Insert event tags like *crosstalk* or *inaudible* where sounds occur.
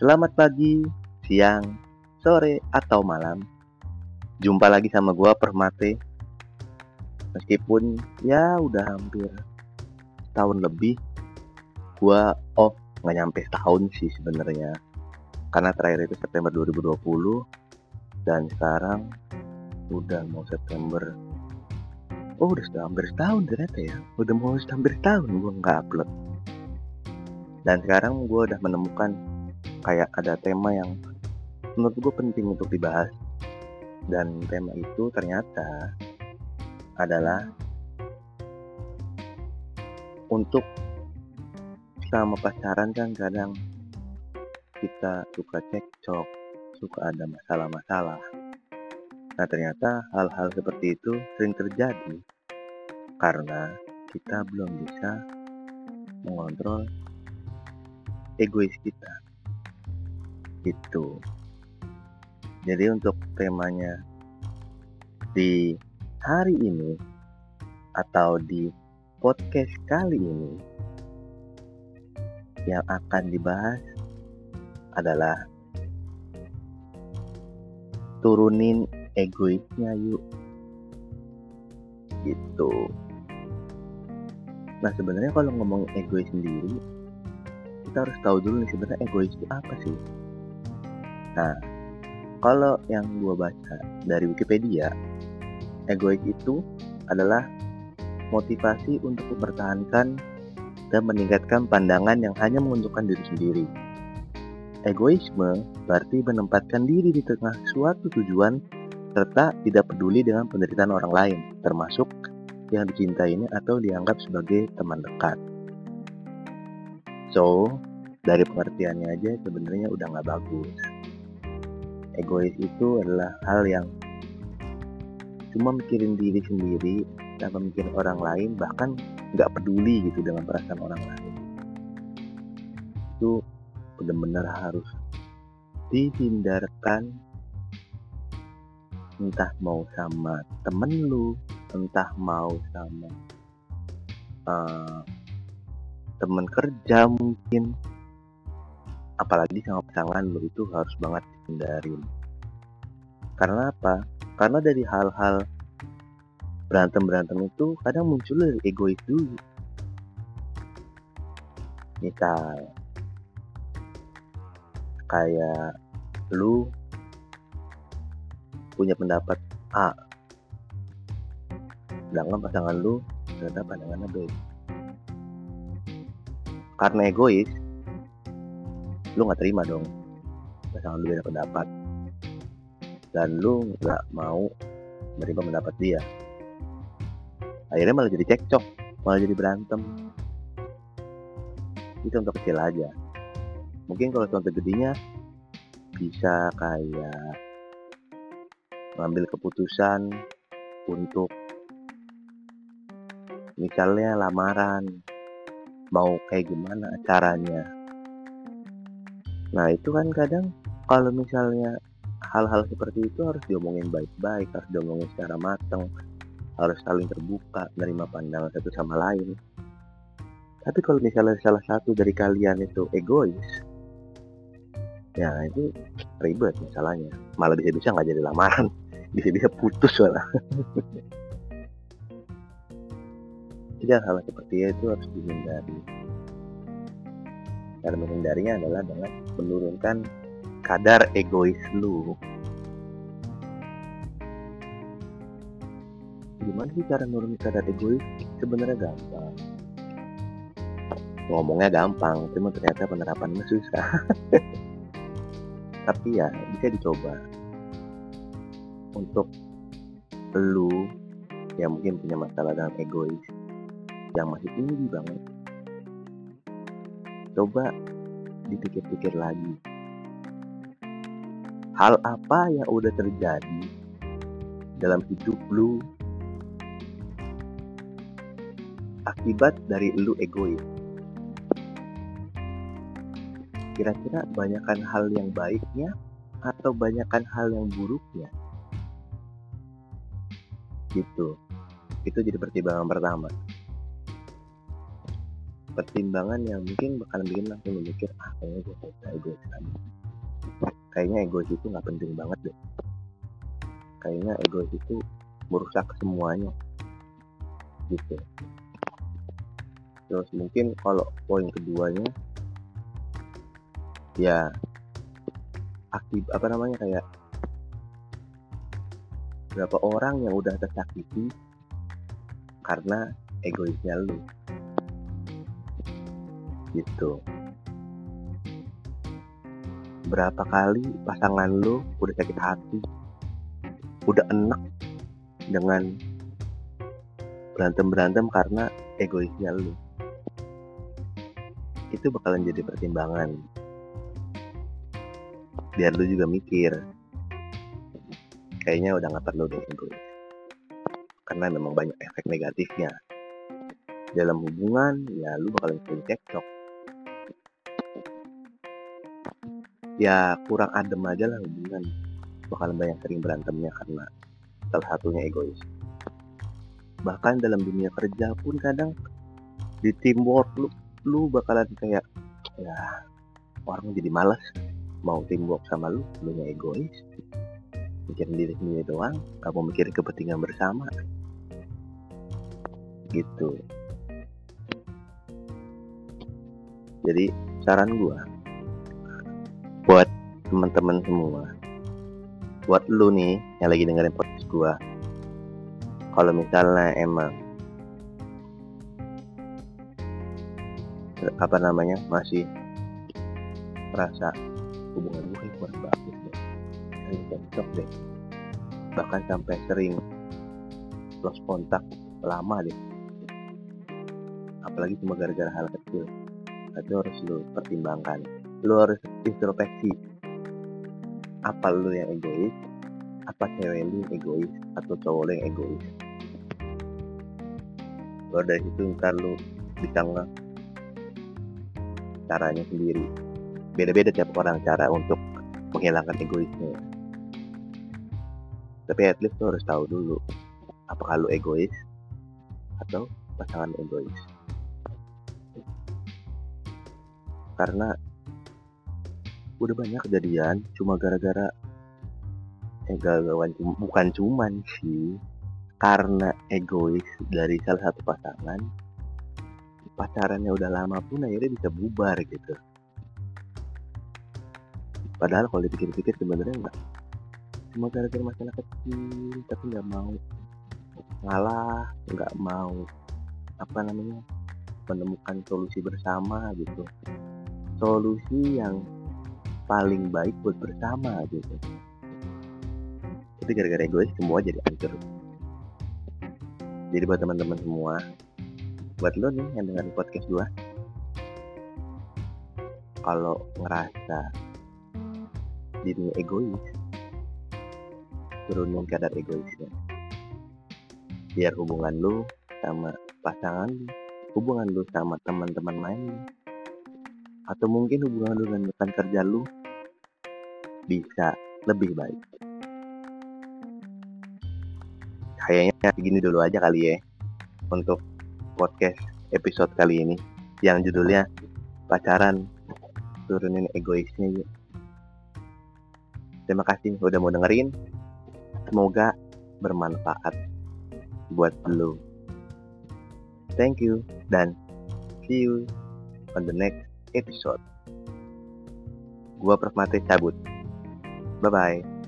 Selamat pagi, siang, sore, atau malam. Jumpa lagi sama gua Permate. Meskipun ya udah hampir tahun lebih gua off nggak nyampe tahun sih sebenarnya. Karena terakhir itu September 2020 dan sekarang udah mau September oh udah sudah hampir setahun ternyata ya udah mau hampir setahun gue nggak upload dan sekarang gue udah menemukan kayak ada tema yang menurut gue penting untuk dibahas. Dan tema itu ternyata adalah untuk sama pacaran kan kadang kita suka cekcok suka ada masalah-masalah. Nah ternyata hal-hal seperti itu sering terjadi karena kita belum bisa mengontrol egois kita itu jadi untuk temanya di hari ini atau di podcast kali ini yang akan dibahas adalah turunin egoisnya yuk. Gitu. Nah sebenarnya kalau ngomong egois sendiri kita harus tahu dulu nih sebenarnya egois itu apa sih. Nah, kalau yang gue baca dari Wikipedia, egois itu adalah motivasi untuk mempertahankan dan meningkatkan pandangan yang hanya menunjukkan diri sendiri. Egoisme berarti menempatkan diri di tengah suatu tujuan serta tidak peduli dengan penderitaan orang lain, termasuk yang dicintainya atau dianggap sebagai teman dekat. So, dari pengertiannya aja sebenarnya udah nggak bagus. Egois itu adalah hal yang cuma mikirin diri sendiri tanpa mikirin orang lain, bahkan nggak peduli gitu dengan perasaan orang lain. Itu benar-benar harus dihindarkan entah mau sama temen lu, entah mau sama uh, teman kerja mungkin apalagi sama pasangan lo itu harus banget hindarin karena apa? Karena dari hal-hal berantem berantem itu kadang muncul dari egois dulu. Misal kayak lu punya pendapat A. Sedangkan pasangan lu ternyata pandangannya B. Karena egois lu nggak terima dong. Pasangan lu beda pendapat. Dan lu nggak mau menerima pendapat dia. Akhirnya malah jadi cekcok. Malah jadi berantem. Itu untuk kecil aja. Mungkin kalau contoh gedenya bisa kayak ngambil keputusan untuk misalnya lamaran. Mau kayak gimana caranya nah itu kan kadang kalau misalnya hal-hal seperti itu harus diomongin baik-baik harus diomongin secara matang harus saling terbuka menerima pandangan satu sama lain. Tapi kalau misalnya salah satu dari kalian itu egois ya itu ribet masalahnya. Malah bisa-bisa nggak jadi lamaran. *laughs* Bisa-bisa putus malah. *laughs* Jadi hal, hal seperti itu harus dihindari. Cara menghindarinya adalah dengan menurunkan kadar egois lu. Gimana sih cara menurunkan kadar egois? Sebenarnya gampang. Ngomongnya gampang, cuma ternyata penerapannya susah. *laughs* Tapi ya bisa dicoba. Untuk lu yang mungkin punya masalah dengan egois yang masih tinggi banget. Coba dipikir-pikir lagi. Hal apa yang udah terjadi dalam hidup lu akibat dari lu egois? Kira-kira banyakkan hal yang baiknya atau banyakkan hal yang buruknya? Gitu. Itu jadi pertimbangan pertama pertimbangan yang mungkin bakal bikin langsung mikir ah kayaknya gue gak egois lagi. Kayaknya egois itu nggak penting banget deh. Kayaknya egois itu merusak semuanya. Gitu. Terus mungkin kalau poin keduanya ya aktif apa namanya kayak berapa orang yang udah tersakiti karena egoisnya lu gitu. Berapa kali pasangan lu udah sakit hati udah enak dengan berantem berantem karena egoisnya lu? Itu bakalan jadi pertimbangan. Biar lu juga mikir kayaknya udah nggak perlu deh egois karena memang banyak efek negatifnya. Dalam hubungan ya lu bakalan sering cekcok ya kurang adem aja lah hubungan. Bakalan banyak sering berantemnya karena salah satunya egois. Bahkan dalam dunia kerja pun kadang di teamwork lu lu bakalan kayak ya orang jadi malas mau teamwork sama lu lu egois. Mikirin diri sendiri doang gak mau mikirin kepentingan bersama. Gitu. Jadi saran gua teman-teman semua. Buat lu nih yang lagi dengerin podcast gua. Kalau misalnya emang apa namanya masih merasa hubungan gue kurang bagus deh sering cocok deh. Bahkan sampai sering lost kontak lama deh. Apalagi cuma gara-gara hal kecil. Itu harus lu pertimbangkan. Lu harus introspeksi apa lu yang egois? Apa cewek lu egois? Atau cowok lu yang egois? Baru dari situ ntar lu bisa nge caranya sendiri. Beda-beda tiap orang cara untuk menghilangkan egoisnya. Tapi at least lu harus tahu dulu apakah lu egois atau pasangan egois. Karena udah banyak kejadian cuma gara-gara eh bukan cuman sih karena egois dari salah satu pasangan pacarannya udah lama pun akhirnya bisa bubar gitu. Padahal kalau dipikir-pikir sebenarnya enggak cuma gara-gara masalah kecil tapi nggak mau ngalah nggak mau apa namanya menemukan solusi bersama gitu. Solusi yang paling baik buat bersama gitu. Itu gara-gara egois semua jadi hancur. Jadi buat teman-teman semua buat lo nih yang dengar podcast gua kalau ngerasa dirinya egois turunin kadar egoisnya. Biar hubungan lu sama pasangan lu hubungan lu sama teman-teman main atau mungkin hubungan lu dengan rekan kerja lu bisa lebih baik kayaknya segini dulu aja kali ya untuk podcast episode kali ini yang judulnya pacaran turunin egoisnya yuk. Terima kasih udah mau dengerin. Semoga bermanfaat buat lo. Thank you dan see you on the next episode. Gua Prof Mate cabut. Bye bye.